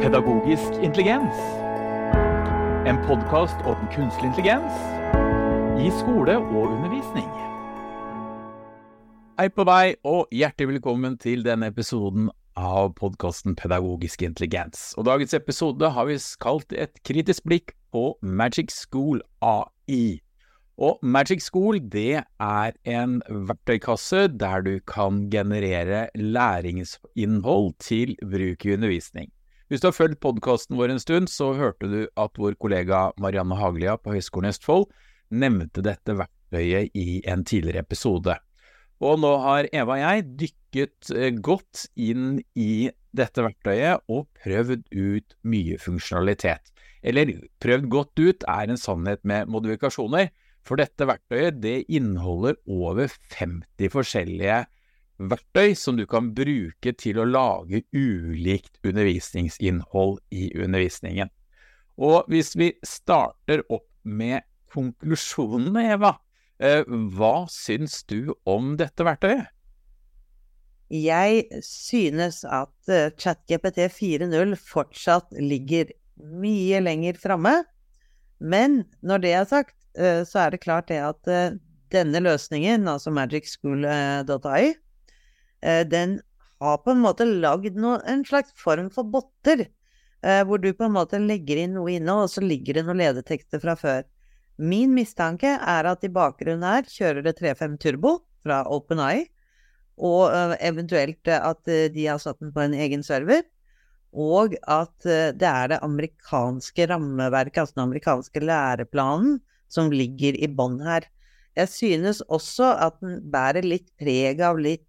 Pedagogisk intelligens. En podkast om kunstig intelligens i skole og undervisning. Hei på deg, og hjertelig velkommen til denne episoden av podkasten Pedagogisk intelligens. Og dagens episode har vi kalt et kritisk blikk på Magic School AI. Og Magic School det er en verktøykasse der du kan generere læringsinnhold til bruk i undervisning. Hvis du har fulgt podkasten vår en stund, så hørte du at vår kollega Marianne Haglia på Høgskolen Østfold nevnte dette verktøyet i en tidligere episode. Og nå har Eva og jeg dykket eh, godt inn i dette verktøyet og prøvd ut mye funksjonalitet. Eller prøvd godt ut er en sannhet med modifikasjoner, for dette verktøyet det inneholder over 50 forskjellige verktøy som du kan bruke til å lage ulikt undervisningsinnhold i undervisningen. Og hvis vi starter opp med konklusjonene, Eva, eh, hva syns du om dette verktøyet? Jeg synes at eh, ChatGPT 4.0 fortsatt ligger mye lenger framme. Men når det er sagt, Eh, så er det klart det at denne løsningen, altså magicschool.ai, den har på en måte lagd en slags form for botter, hvor du på en måte legger inn noe inne, og så ligger det noen ledetekster fra før. Min mistanke er at i bakgrunnen her kjører det 3.5 Turbo fra OpenEye, og eventuelt at de har satt den på en egen server. Og at det er det amerikanske rammeverket, altså den amerikanske læreplanen, som ligger i bånn her. Jeg synes også at den bærer litt preg av litt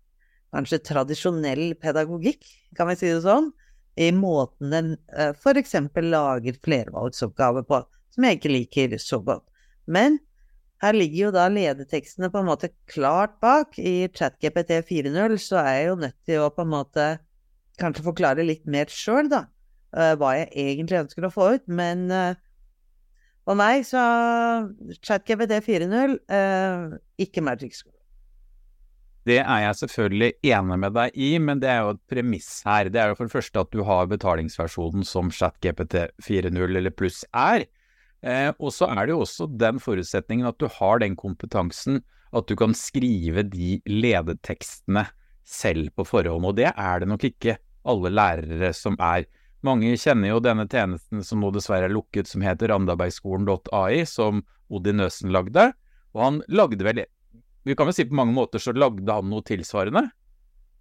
kanskje tradisjonell pedagogikk, kan vi si det sånn, i måten den uh, f.eks. lager flervalgsoppgaver på, som jeg ikke liker så godt. Men her ligger jo da ledetekstene på en måte klart bak. I ChatGPT 4.0 så er jeg jo nødt til å på en måte kanskje forklare litt mer sjøl, da, uh, hva jeg egentlig ønsker å få ut. Men for meg så ChatGPT 4.0, eh, ikke Magic School. Det er jeg selvfølgelig enig med deg i, men det er jo et premiss her. Det er jo for det første at du har betalingsversjonen som ChatGPT 4.0 eller pluss er. Eh, og så er det jo også den forutsetningen at du har den kompetansen at du kan skrive de ledetekstene selv på forhånd. Og det er det nok ikke alle lærere som er. Mange kjenner jo denne tjenesten som nå dessverre er lukket, som heter randabergskolen.ai, som Odin Nøsen lagde. Og han lagde vel Vi kan jo si på mange måter så lagde han noe tilsvarende?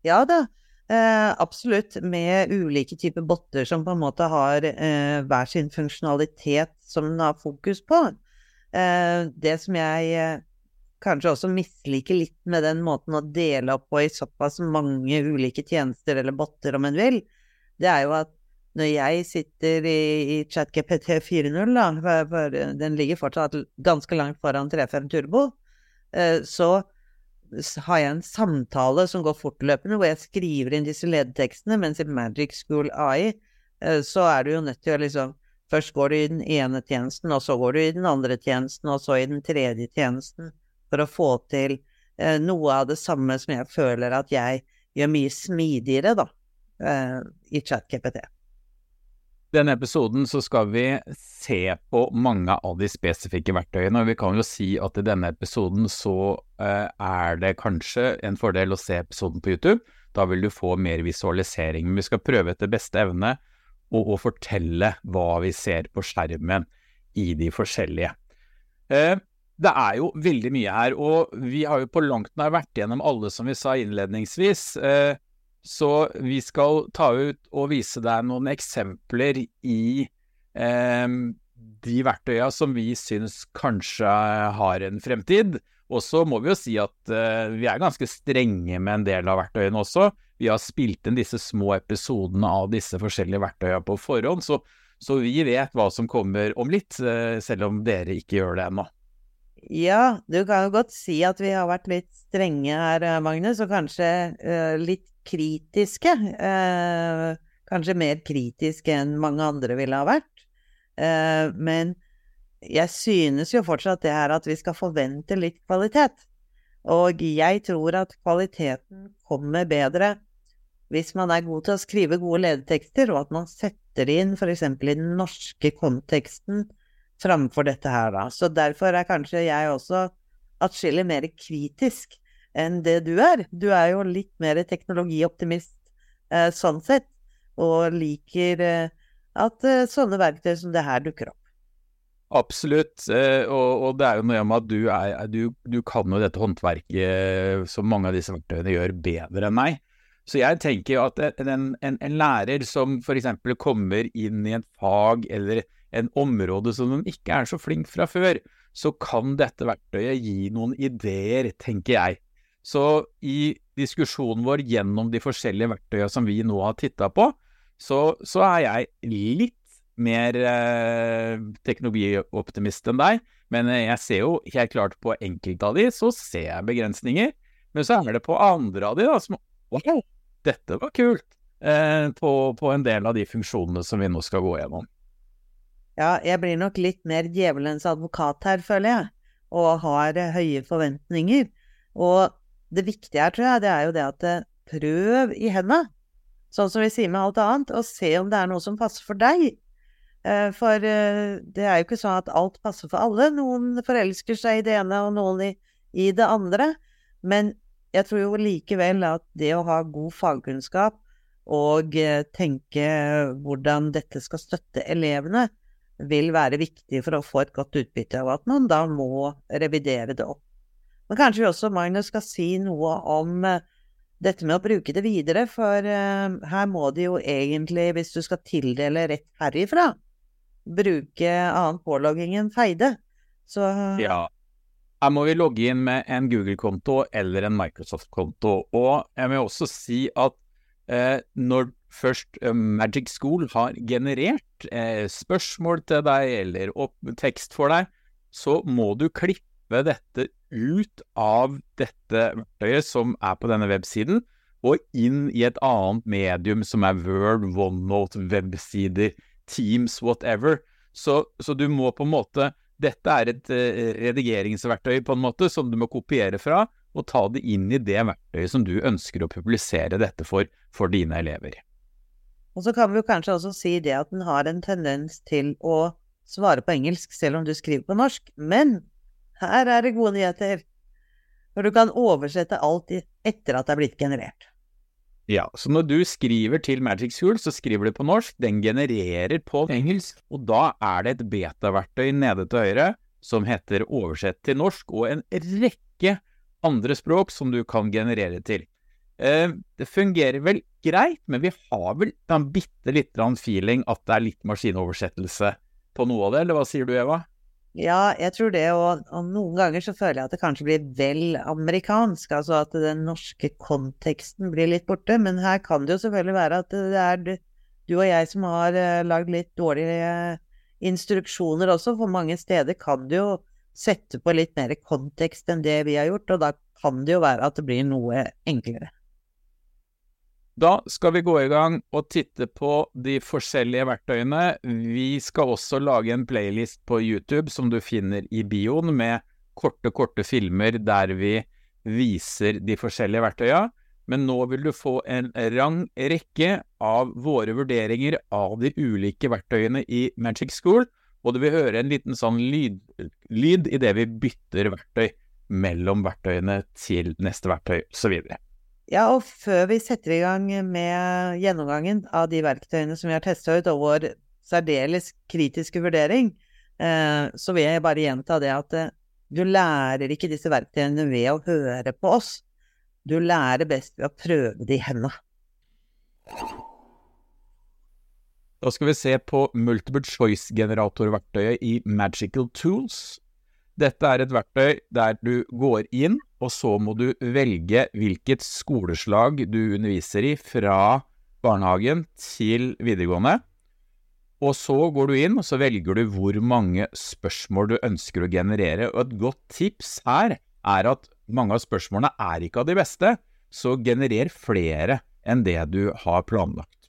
Ja da, eh, absolutt. Med ulike typer botter som på en måte har eh, hver sin funksjonalitet som den har fokus på. Eh, det som jeg eh, kanskje også misliker litt med den måten å dele opp på i såpass mange ulike tjenester eller botter, om en vil, det er jo at når jeg sitter i, i ChatGPT 4.0, da, for, for, den ligger fortsatt ganske langt foran 3.5 Turbo, så har jeg en samtale som går fortløpende, hvor jeg skriver inn disse ledetekstene, mens i Magic School AI eh, så er du jo nødt til å liksom Først går du i den ene tjenesten, og så går du i den andre tjenesten, og så i den tredje tjenesten, for å få til eh, noe av det samme som jeg føler at jeg gjør mye smidigere, da, eh, i ChatGPT denne episoden så skal vi se på mange av de spesifikke verktøyene, og vi kan jo si at i denne episoden så uh, er det kanskje en fordel å se episoden på YouTube. Da vil du få mer visualisering. Men vi skal prøve etter beste evne å, å fortelle hva vi ser på skjermen i de forskjellige. Uh, det er jo veldig mye her, og vi har jo på langt nær vært gjennom alle som vi sa innledningsvis. Så vi skal ta ut og vise deg noen eksempler i eh, de verktøya som vi syns kanskje har en fremtid. Og så må vi jo si at eh, vi er ganske strenge med en del av verktøyene også. Vi har spilt inn disse små episodene av disse forskjellige verktøya på forhånd, så, så vi vet hva som kommer om litt, eh, selv om dere ikke gjør det ennå. Ja, du kan jo godt si at vi har vært litt strenge her, Magnus, og kanskje eh, litt kritiske. Eh, kanskje mer kritiske enn mange andre ville ha vært. Eh, men jeg synes jo fortsatt det er at vi skal forvente litt kvalitet. Og jeg tror at kvaliteten kommer bedre hvis man er god til å skrive gode ledetekster, og at man setter det inn f.eks. i den norske konteksten framfor dette her, da. Så derfor er kanskje jeg også atskillig mer kritisk enn det du er. Du er jo litt mer teknologioptimist eh, sånn sett, og liker eh, at eh, sånne verktøy som det her dukker opp. Absolutt, eh, og, og, det er jo noe med at du, er, du, du kan jo dette håndverket som mange av disse verktøyene gjør bedre enn meg. Så jeg tenker jo at en, en, en lærer som f.eks. kommer inn i et fag eller en område som de ikke er så flink fra før, så kan dette verktøyet gi noen ideer, tenker jeg. Så i diskusjonen vår gjennom de forskjellige verktøyene som vi nå har titta på, så, så, er jeg litt mer eh, teknologioptimist enn deg, men jeg ser jo helt klart på enkelte av de, så ser jeg begrensninger. Men så er det på andre av de da, som Wow, dette var kult! Eh, på, på, en del av de funksjonene som vi nå skal gå gjennom. Ja, jeg blir nok litt mer djevelens advokat her, føler jeg, og har høye forventninger. Og det viktige her, tror jeg, det er jo det at eh, prøv i hendene, sånn som vi sier med alt annet, og se om det er noe som passer for deg. Eh, for eh, det er jo ikke sånn at alt passer for alle. Noen forelsker seg i det ene, og noen i, i det andre. Men jeg tror jo likevel at det å ha god fagkunnskap og tenke hvordan dette skal støtte elevene, vil være viktig for å få et godt utbytte, og at man da må revidere det opp. Men kanskje vi også, Magnus, skal si noe om dette med å bruke det videre, for her må de jo egentlig, hvis du skal tildele rett herifra, bruke annen pålogging enn Feide. Så Ja. Her må vi logge inn med en Google-konto eller en Microsoft-konto. Og jeg vil også si at eh, når først eh, Magic School har generert eh, spørsmål til deg eller opp, tekst for deg, så må du klippe dette ut av dette verktøyet som er på denne websiden, og inn i et annet medium som er Word, OneNote, websider, Teams, whatever. Så, så, du må på en måte Dette er et uh, redigeringsverktøy på en måte som du må kopiere fra, og ta det inn i det verktøyet som du ønsker å publisere dette for, for dine elever. Og så kan vi jo kanskje også si det at den har en tendens til å svare på engelsk selv om du skriver på norsk, men her er det gode nyheter. For du kan oversette alt etter at det er blitt generert. Ja, så når du skriver til Magic School, så skriver du på norsk, den genererer på engelsk, og da er det et beta-verktøy nede til høyre som heter oversett til norsk, og en rekke andre språk som du kan generere til. Eh, det fungerer vel greit, men vi har vel en bitte lite feeling at det er litt maskinoversettelse på noe av det, eller hva sier du, Eva? Ja, jeg tror det, og, og, noen ganger så føler jeg at det kanskje blir vel amerikansk, altså at den norske konteksten blir litt borte. Men her kan det jo selvfølgelig være at det er du og jeg som har uh, lagd litt dårlige instruksjoner også, for mange steder kan du jo sette på litt mer kontekst enn det vi har gjort, og da kan det jo være at det blir noe enklere. Da skal vi gå i gang og titte på de forskjellige verktøyene. Vi skal også lage en playlist på YouTube som du finner i bioen, med korte, korte filmer der vi viser de forskjellige verktøyene. Men nå vil du få en rang rekke av våre vurderinger av de ulike verktøyene i Magic School, og du vil høre en liten sånn lyd, lyd idet vi bytter verktøy mellom verktøyene til neste verktøy, osv. Ja, og før vi setter i gang med gjennomgangen av de verktøyene som vi har testa ut, og vår særdeles kritiske vurdering, eh, så vil jeg bare gjenta det at eh, du lærer ikke disse verktøyene ved å høre på oss. Du lærer best ved å prøve det i hendene. Da skal vi se på multiple choice-generatorverktøyet i Magical Tools. Dette er et verktøy der du går inn, og så må du velge hvilket skoleslag du underviser i fra barnehagen til videregående. Og så går du inn, og så velger du hvor mange spørsmål du ønsker å generere. Og et godt tips her er at mange av spørsmålene er ikke av de beste, så generer flere enn det du har planlagt.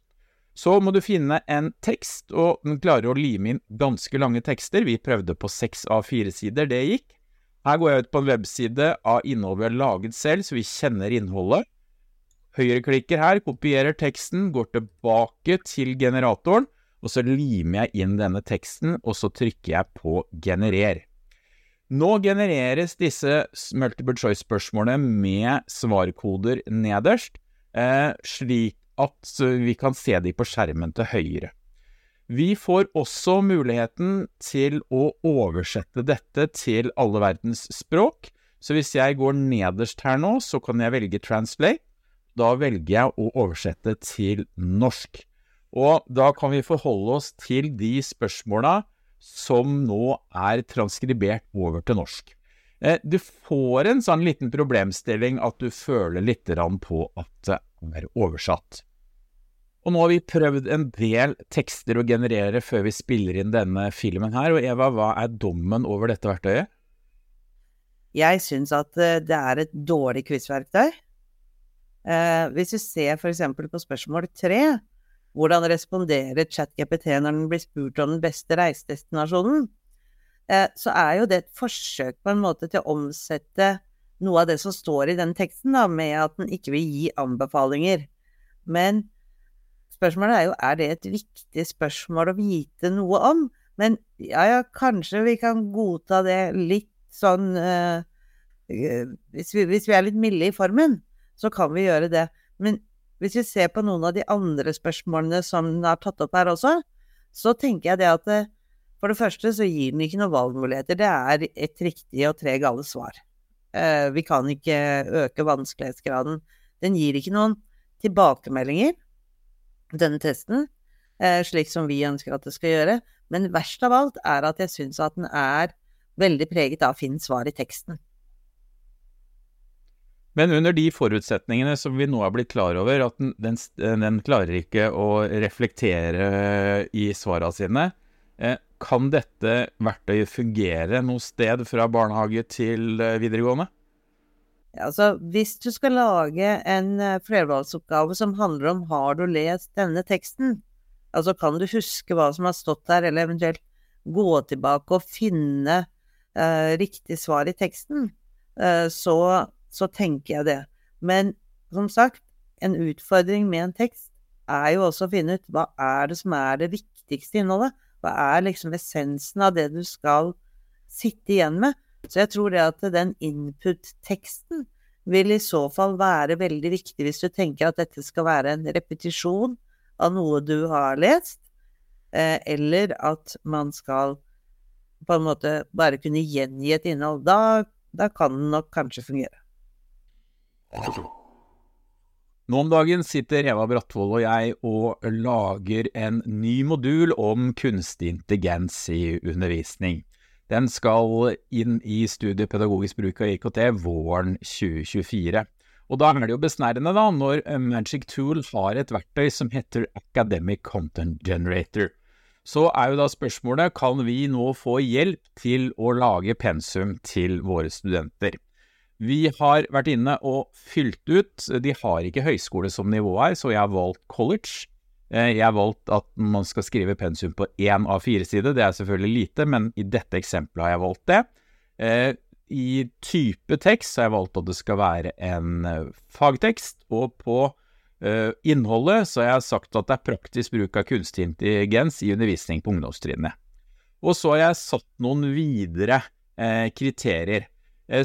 Så må du finne en tekst, og den klarer å lime inn ganske lange tekster. Vi prøvde på seks av fire sider, det gikk. Her går jeg ut på en webside av innhold vi har laget selv, så vi kjenner innholdet. Høyreklikker her, kopierer teksten, går tilbake til generatoren, og så limer jeg inn denne teksten, og så trykker jeg på generer. Nå genereres disse multiple choice-spørsmålene med svarkoder nederst, eh, slik at vi kan se de på skjermen til høyre. Vi får også muligheten til å oversette dette til alle verdens språk, så hvis jeg går nederst her nå, så kan jeg velge translate. Da velger jeg å oversette til norsk. Og da kan vi forholde oss til de spørsmåla som nå er transkribert over til norsk. Eh, du får en sånn liten problemstilling at du føler litt på at det er oversatt. Og nå har vi prøvd en del tekster å generere før vi spiller inn denne filmen her, og Eva, hva er dommen over dette verktøyet? Jeg syns at eh, det er et dårlig quizverktøy. Eh, hvis vi ser f.eks. på spørsmål tre, hvordan responderer ChatGPT når den blir spurt om den beste reisedestinasjonen? Eh, så er jo det et forsøk på en måte til å omsette noe av det som står i den teksten, da, med at den ikke vil gi anbefalinger. Men spørsmålet er jo er det et viktig spørsmål å vite noe om. Men ja, ja, kanskje vi kan godta det litt sånn uh, hvis, vi, hvis vi er litt milde i formen, så kan vi gjøre det. Men hvis vi ser på noen av de andre spørsmålene som den har tatt opp her også, så tenker jeg det at det, eh, for det første så gir den ikke noen valgmuligheter. Det er et riktig og tre gale svar. Vi kan ikke øke vanskelighetsgraden. Den gir ikke noen tilbakemeldinger, denne testen, eh, slik som vi ønsker at det skal gjøre. Men verst av alt er at jeg syns at den er veldig preget av finn svar i teksten. Men under de forutsetningene som vi nå er blitt klar over, at den, den, den klarer ikke å reflektere i svarene sine, eh, kan dette verktøyet fungere noe sted fra barnehage til eh, videregående? Altså, hvis du skal lage en eh, flervalgsoppgave som handler om har du lest denne teksten, altså kan du huske hva som har stått der, eller eventuelt gå tilbake og finne eh, riktig svar i teksten, eh, så så tenker jeg det. Men som sagt, en utfordring med en tekst er jo også å finne ut hva er det som er det viktigste innholdet? Hva er liksom essensen av det du skal sitte igjen med? Så jeg tror det at den input-teksten vil i så fall være veldig viktig hvis du tenker at dette skal være en repetisjon av noe du har lest, eh, eller at man skal på en måte bare kunne gjengi et innhold. Da, da kan den nok kanskje fungere. Nå om dagen sitter Eva Brattvold og jeg og lager en ny modul om kunstig intelligens i undervisning. Den skal inn i studiet pedagogisk bruk av IKT våren 2024. Og da er det jo besnærende, da, når Magic Tool har et verktøy som heter Academic Content Generator. Så er jo da spørsmålet, kan vi nå få hjelp til å lage pensum til våre studenter? Vi har vært inne og fylt ut. De har ikke høyskole som nivå her, så jeg har valgt college. Eh, jeg har valgt at man skal skrive pensum på én av fire sider. Det er selvfølgelig lite, men i dette eksempelet har jeg valgt det. Eh, I type tekst har jeg valgt at det skal være en eh, fagtekst, og på innholdet så har jeg sagt at det er praktisk bruk av kunstig intelligens i undervisning på ungdomstrinnet. Og så har jeg satt noen videre kriterier.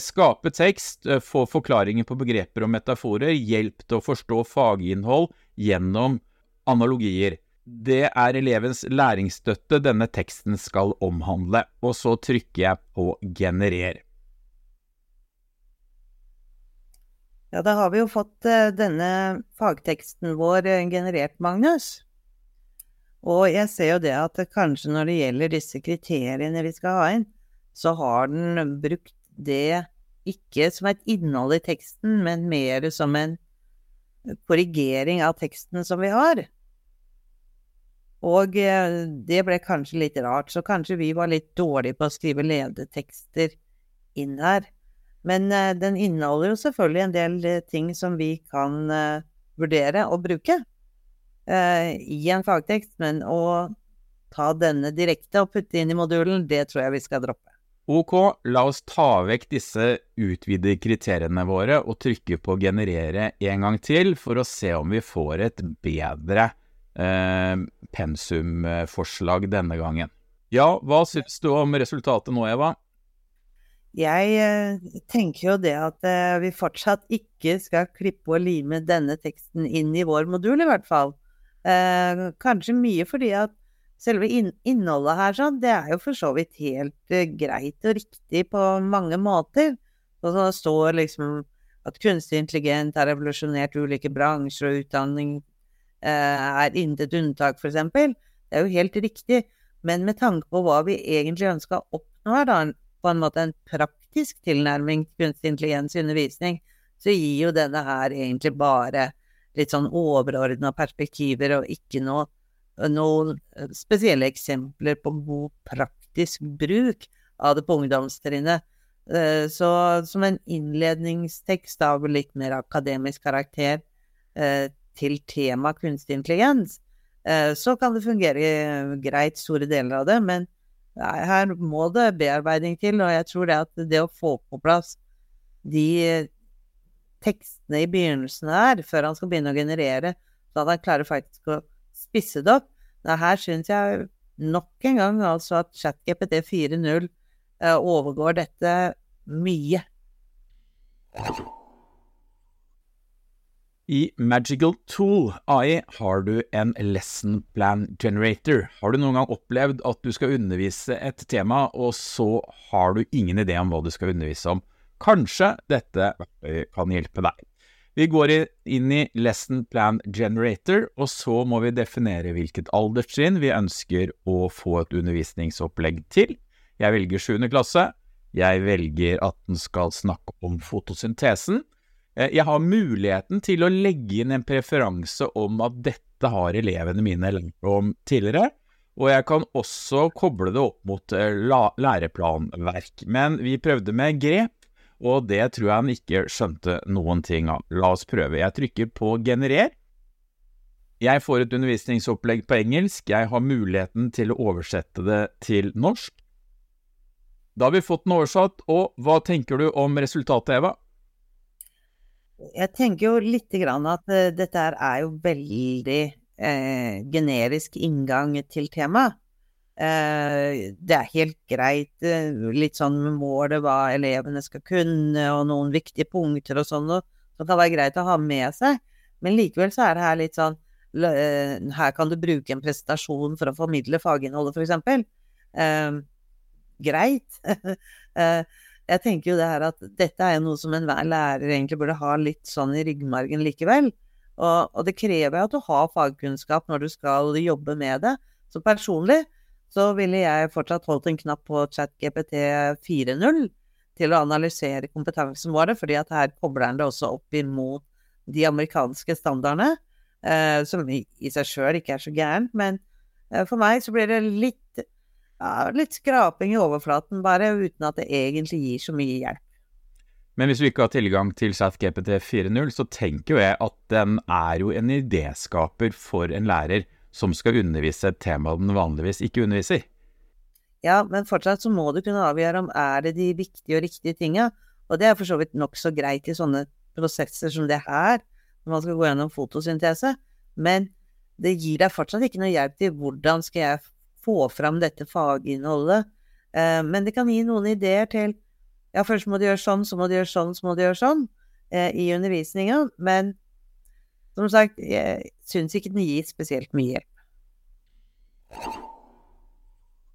Skape tekst, få forklaringer på begreper og metaforer, hjelp til å forstå faginnhold gjennom analogier. Det er elevens læringsstøtte denne teksten skal omhandle, og så trykker jeg på generer. Ja, da har vi jo fått eh, denne fagteksten vår generert, Magnus. Og jeg ser jo det at kanskje når det gjelder disse kriteriene vi skal ha inn, så har den brukt det ikke som et innhold i teksten, men mer som en korrigering av teksten som vi har. Og eh, det ble kanskje litt rart, så kanskje vi var litt dårlige på å skrive ledetekster inn her. Men uh, den inneholder jo selvfølgelig en del uh, ting som vi kan vurdere å bruke i en fagtekst, men å ta denne direkte og putte inn i modulen, det tror jeg vi skal droppe. Ok, la oss ta vekk disse utvidede kriteriene våre og trykke på generere en gang til for å se om vi får et bedre eh, pensumforslag denne gangen. Ja, hva syns du om resultatet nå, Eva? Jeg eh, tenker jo det at eh, vi fortsatt ikke skal klippe og lime denne teksten inn i vår modul, i hvert fall. Kanskje mye fordi at selve innholdet her sånn, det er jo for så vidt helt greit og riktig på mange måter. Og så står liksom at kunstig intelligent har revolusjonert ulike bransjer, og utdanning er intet unntak, eksempel. Det er jo helt riktig. Men med tanke på hva vi egentlig ønsker å oppnå her, da, på en måte en praktisk tilnærming til kunstig intelligens i undervisning, så gir jo denne her egentlig bare litt sånn overordna perspektiver og ikke noe, noen spesielle eksempler på god praktisk bruk av det på ungdomstrinnet. Eh, så som en innledningstekst av litt mer akademisk karakter eh, til tema kunstig intelligens, eh, så kan det fungere greit store deler av det, men her må det bearbeiding til, og jeg tror det at det å få på plass de tekstene i begynnelsen her, før han skal begynne å generere, så at han klarer faktisk å spisse det opp det Her syns jeg nok en gang altså at ChatGPT 4.0 eh, overgår dette mye. I Magical Tool AI har du en lesson plan generator. Har du noen gang opplevd at du skal undervise et tema, og så har du ingen idé om hva du skal undervise om? Kanskje dette kan hjelpe deg. Vi går inn i Lesson Plan Generator, og så må vi definere hvilket alderstrinn vi ønsker å få et undervisningsopplegg til. Jeg velger 7. klasse. Jeg velger at den skal snakke om fotosyntesen. Eh, jeg har muligheten til å legge inn en preferanse om at dette har elevene mine lært om tidligere, og jeg kan også koble det opp mot eh, læreplanverk. Men vi prøvde med grep, og det tror jeg han ikke skjønte noen ting av. La oss prøve. Jeg trykker på generer. Jeg får et undervisningsopplegg på engelsk, jeg har muligheten til å oversette det til norsk. Da har vi fått den oversatt, og hva tenker du om resultatet, Eva? Jeg tenker jo lite grann at uh, dette er jo veldig uh, generisk inngang til temaet. Uh, det er helt greit, litt sånn med målet hva elevene skal kunne, og noen viktige punkter og sånn, som kan være greit å ha med seg. Men likevel så er det her litt sånn Her kan du bruke en presentasjon for å formidle faginnholdet, for eksempel. greit. jeg tenker jo det her at dette er jo noe som enhver lærer egentlig burde ha litt sånn i ryggmargen likevel. Og, og det krever jo at du har fagkunnskap når du skal jobbe med det. Så personlig så ville jeg fortsatt holdt en knapp på ChatGPT 4.0 til å analysere kompetansen vår, fordi at her kobler den det også opp imot de amerikanske standardene, eh, som i, seg sjøl ikke er så gærent. Men eh, for meg så blir det litt ja, litt skraping i overflaten, bare, uten at det egentlig gir så mye hjelp. Men hvis du ikke har tilgang til ChatGPT 4.0, så tenker jo jeg at den er jo en idéskaper for en lærer som skal undervise et tema den vanligvis ikke underviser. Ja, men fortsatt så må du kunne avgjøre om er det de viktige og riktige tinga, og det er for så vidt nokså greit i sånne prosesser som det her, når man skal gå gjennom fotosyntese, men det gir deg fortsatt ikke noe hjelp til hvordan skal jeg få fram dette faginnholdet. Eh, men det kan gi noen ideer til Ja, først må du gjøre sånn, så må du gjøre sånn, så må du gjøre sånn eh, i undervisninga. Men som sagt, jeg syns ikke den gir spesielt mye hjelp.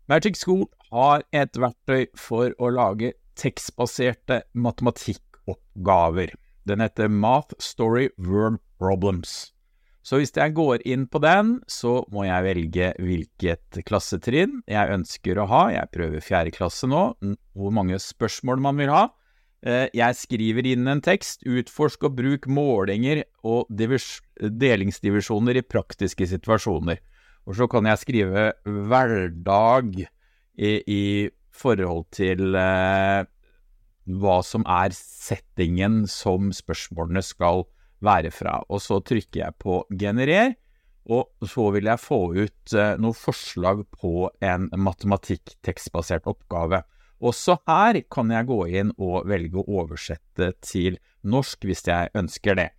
Magic School har et verktøy for å lage tekstbaserte matematikkoppgaver. Den heter Math Story Word Problems. Så hvis jeg går inn på den, så må jeg velge hvilket klassetrinn jeg ønsker å ha. Jeg prøver fjerde klasse nå, hvor mange spørsmål man vil ha. Eh, jeg skriver inn en tekst. Utforsk og bruk målinger og delingsdivisjoner i praktiske situasjoner. Og så kan jeg skrive hverdag i, i forhold til eh, hva som er settingen som spørsmålene skal være fra. Og så trykker jeg på generer, og så vil jeg få ut eh, noen forslag på en matematikk-tekstbasert oppgave. Også her kan jeg gå inn og velge å oversette til norsk hvis jeg ønsker det.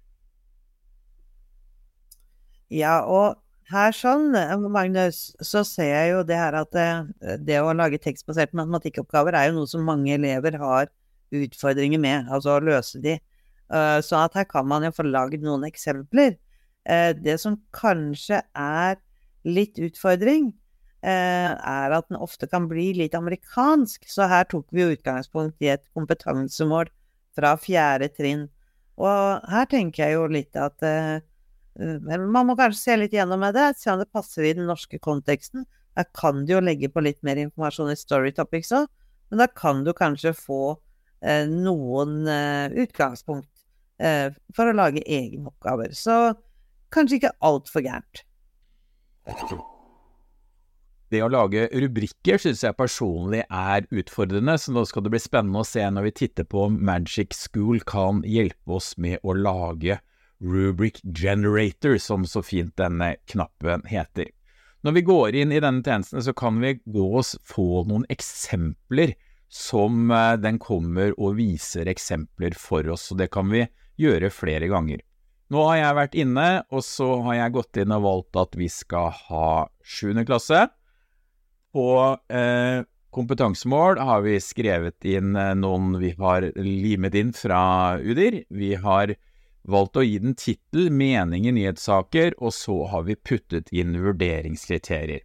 Ja, og her sånn, Magnus, så ser jeg jo det her at det, det å lage tekstbaserte matematikkoppgaver er jo noe som mange elever har utfordringer med, altså å løse de. Så at her kan man jo få lagd noen eksempler. Det som kanskje er litt utfordring, er at den ofte kan bli litt amerikansk. Så her tok vi utgangspunkt i et kompetansemål fra fjerde trinn. Og her tenker jeg jo litt at man må kanskje se litt gjennom med det, se om det passer i den norske konteksten. Der kan du jo legge på litt mer informasjon i Story Topics òg, men da kan du kanskje få eh, noen eh, utgangspunkt eh, for å lage egne oppgaver. Så kanskje ikke altfor gærent. Det å lage rubrikker syns jeg personlig er utfordrende, så nå skal det bli spennende å se når vi titter på om Magic School kan hjelpe oss med å lage rubric generator, som så fint denne knappen heter. Når vi går inn i denne tjenesten, så kan vi gå oss få noen eksempler som eh, den kommer og viser eksempler for oss, Så det kan vi gjøre flere ganger. Nå har jeg vært inne, og så har jeg gått inn og valgt at vi skal ha 7. klasse. På eh, kompetansemål har vi skrevet inn eh, noen vi har limet inn fra UDIR. Vi har valgt å gi den tittel, mening i nyhetssaker, og så har vi puttet inn vurderingskriterier.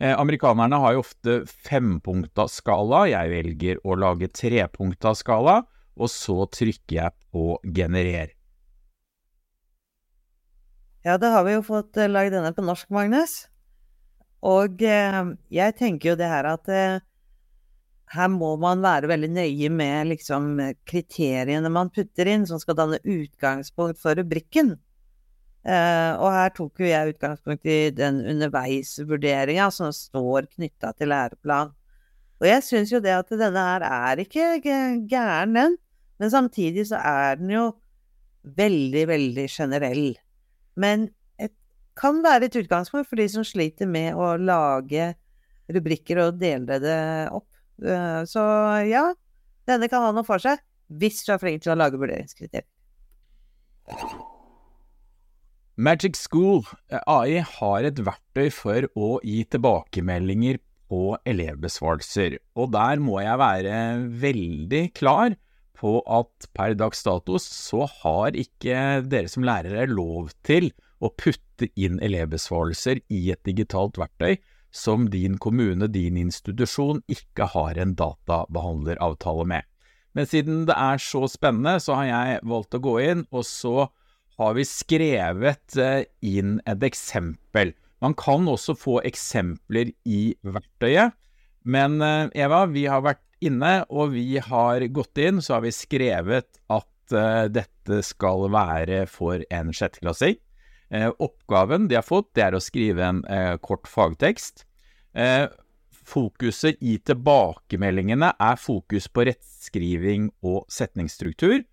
Eh, amerikanerne har jo ofte fempunkta skala, jeg velger å lage trepunkta skala, og så trykker jeg på generer. Ja, da har vi jo fått eh, lagd denne på norsk, Magnus. Og eh, jeg tenker jo det her at eh, her må man være veldig nøye med liksom kriteriene man putter inn, som skal danne utgangspunkt for rubrikken. Eh, og her tok jo jeg utgangspunkt i den underveisvurderinga som står knytta til læreplan. Og jeg syns jo det at denne her er ikke gæren, den. Men samtidig så er den jo veldig, veldig generell. Men det kan være et utgangspunkt for de som sliter med å lage rubrikker og dele det opp. Uh, så ja, denne kan ha noe for seg, hvis du er flink til å lage vurderingskriterier. Magic School eh, AI har et verktøy for å gi tilbakemeldinger på elevbesvarelser, og der må jeg være veldig klar på at per dags dato så har ikke dere som lærere lov til å putte inn elevbesvarelser i et digitalt verktøy som din kommune, din institusjon, ikke har en databehandleravtale med. Men siden det er så spennende, så har jeg valgt å gå inn og så har vi skrevet eh, inn et eksempel. Man kan også få eksempler i verktøyet, men eh, Eva, vi har vært inne, og vi har gått inn, så har vi skrevet at uh, dette skal være for en sjetteklassing. Oppgaven de har fått, det er å skrive en kort fagtekst. Fokuset i tilbakemeldingene er fokus på rettskriving og setningsstruktur.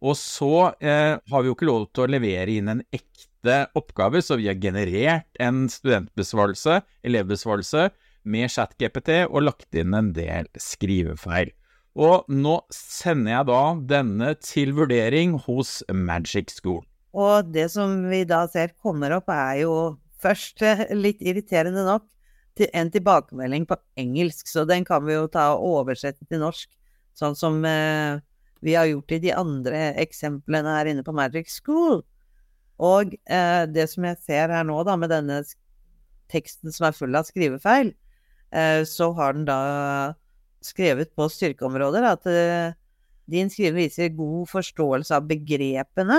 Og så har vi jo ikke lov til å levere inn en ekte oppgave, så vi har generert en studentbesvarelse, elevbesvarelse, med ChatGPT og lagt inn en del skrivefeil. Og nå sender jeg da denne til vurdering hos Magic School. Og det som vi da ser kommer opp, er jo først eh, litt irriterende nok en tilbakemelding på engelsk, så den kan vi jo ta og oversette til norsk. Sånn som eh, vi har gjort i de andre eksemplene her inne på Magic School. Og eh, det som jeg ser her nå, da, med denne teksten som er full av skrivefeil, så har den da skrevet på styrkeområder at eh, din skriving viser god forståelse av begrepene,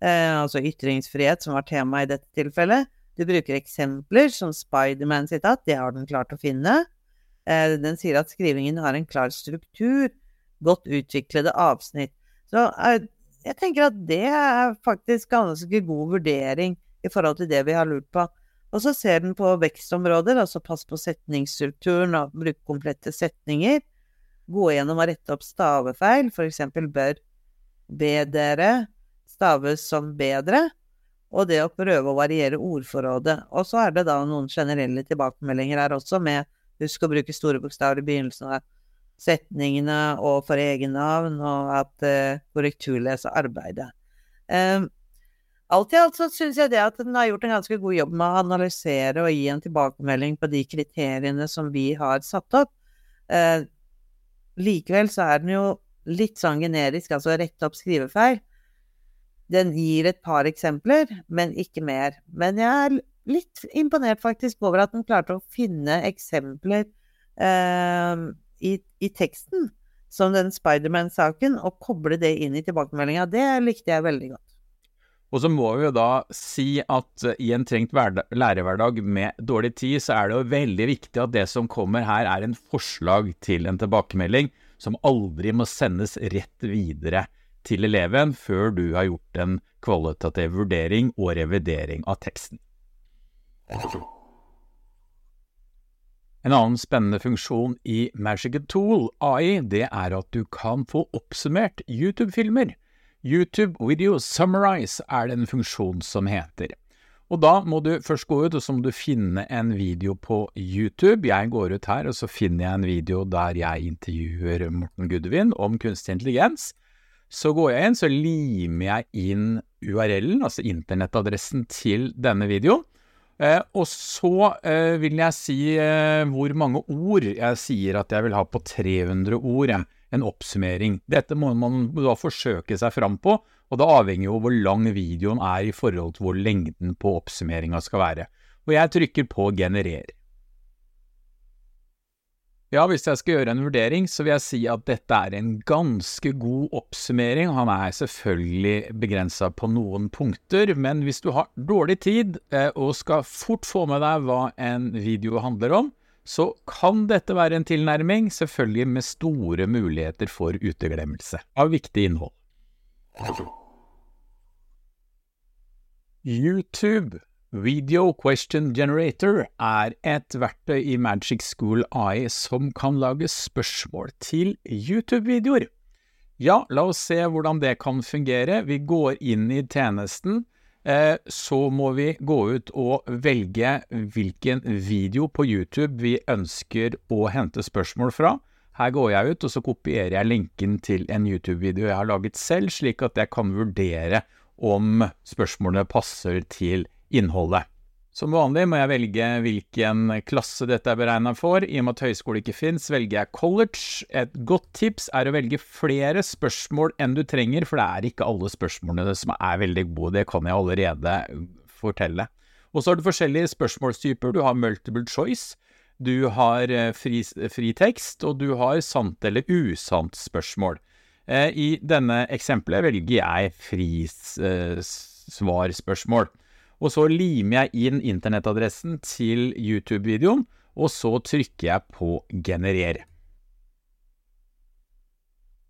eh, altså ytringsfrihet, som var tema i dette tilfellet. Du bruker eksempler som Spiderman-sitat, det har den klart å finne. Eh, den sier at skrivingen har en klar struktur godt utviklede avsnitt. Så eh, jeg tenker at det er faktisk ganske god vurdering i forhold til det vi har lurt på. Og så ser den på vekstområder, altså pass på setningsstrukturen og bruke komplette setninger. Gå gjennom og rette opp stavefeil, for eksempel bør bedre staves som bedre. Og det å prøve å variere ordforrådet. Og så er det da noen generelle tilbakemeldinger her også, med husk å bruke store bokstaver i begynnelsen av setningene og for egennavn, og at uh, korrekturlese arbeidet. Um, alt i alt så syns jeg det at den har gjort en ganske god jobb med å analysere og gi en tilbakemelding på de kriteriene som vi har satt opp. Eh, likevel så er den jo litt sånn generisk, altså rette opp skrivefeil. Den gir et par eksempler, men ikke mer. Men jeg er litt imponert faktisk over at den klarte å finne eksempler eh, i, i, teksten, som den Spiderman-saken, og koble det inn i tilbakemeldinga. Det likte jeg veldig godt. Og så må vi jo da si at i en trengt lærerhverdag med dårlig tid, så er det jo veldig viktig at det som kommer her er en forslag til en tilbakemelding som aldri må sendes rett videre til eleven før du har gjort en kvalitativ vurdering og revidering av teksten. En annen spennende funksjon i Magic Tool AI, det er at du kan få oppsummert YouTube-filmer. YouTube Video Summarize er det en funksjon som heter. Og da må du først gå ut, og så må du finne en video på YouTube. Jeg går ut her, og så finner jeg en video der jeg intervjuer Morten Gudvin om kunstig intelligens. Så går jeg inn, så limer jeg inn URL-en, altså internettadressen til denne videoen. Eh, og så eh, vil jeg si eh, hvor mange ord jeg sier at jeg vil ha på 300 ord. Ja. En oppsummering. Dette må man da forsøke seg fram på, og det avhenger jo hvor lang videoen er i forhold til hvor lengden på oppsummeringa skal være. Og jeg trykker på generer. Ja, hvis jeg skal gjøre en vurdering, så vil jeg si at dette er en ganske god oppsummering. Han er selvfølgelig begrensa på noen punkter, men hvis du har dårlig tid eh, og skal fort få med deg hva en video handler om, så kan dette være en tilnærming, selvfølgelig med store muligheter for uteglemmelse av viktig innhold. YouTube Video Question Generator er et verktøy i Magic School AI som kan lage spørsmål til YouTube-videoer. Ja, la oss se hvordan det kan fungere. Vi går inn i tjenesten. Eh, så må vi gå ut og velge hvilken video på YouTube vi ønsker å hente spørsmål fra. Her går jeg ut, og så kopierer jeg linken til en YouTube-video jeg har laget selv, slik at jeg kan vurdere om spørsmålene passer til innholdet. Som vanlig må jeg velge hvilken klasse dette er beregna for. I og med at høyskole ikke fins, velger jeg college. Et godt tips er å velge flere spørsmål enn du trenger, for det er ikke alle spørsmålene som er veldig gode. Det kan jeg allerede fortelle. Og så har du forskjellige spørsmålstyper. Du har multiple choice, du har eh, fri, fri tekst, og du har sant eller usant spørsmål. Eh, I denne eksempelet velger jeg frisvarspørsmål. Eh, og så limer jeg inn internettadressen til YouTube-videoen, og så trykker jeg på generer.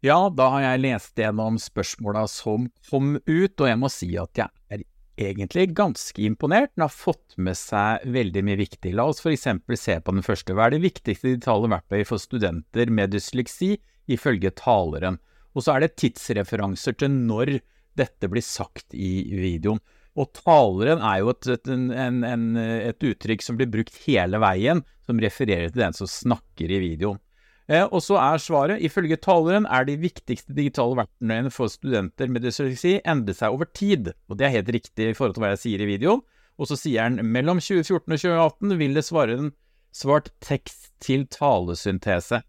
Ja, da har jeg lest gjennom spørsmåla som kom ut, og jeg må si at jeg er egentlig ganske imponert. Den har fått med seg veldig mye viktig. La oss eksempel se på den første. Hva er det viktigste digitale verktøyet for studenter med dysleksi, ifølge taleren? Og så er det tidsreferanser til når dette blir sagt i videoen. Og taleren er jo et, et, en, en, et, uttrykk som blir brukt hele veien, som refererer til den som snakker i videoen. Eh, og så er svaret, ifølge taleren er de viktigste digitale verktøyene for studenter med dysleksi endret seg over tid. Og det er helt riktig i forhold til hva jeg sier i videoen. Og så sier han mellom 2014 og 2018 vil det svare en svart tekst til talesyntese.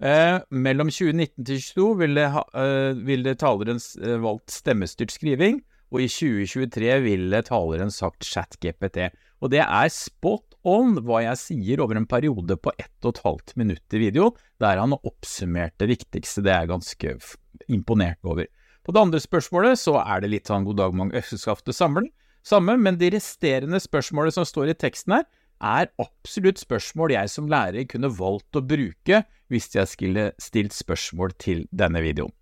Eh, mellom 2019 til 2022 ville, eh, ville taleren eh, valgt stemmestyrt skriving og i 2023 ville taleren sagt ChatGPT. Og det er spot on hva jeg sier over en periode på ett og et halvt minutt i video, der han har oppsummert det viktigste. Det er jeg ganske imponert over. På det andre spørsmålet så er det litt sånn god dag, mange økseskaft sammen, samme, men de resterende spørsmålene som står i teksten her, er absolutt spørsmål jeg som lærer kunne valgt å bruke hvis jeg skulle stilt spørsmål til denne videoen.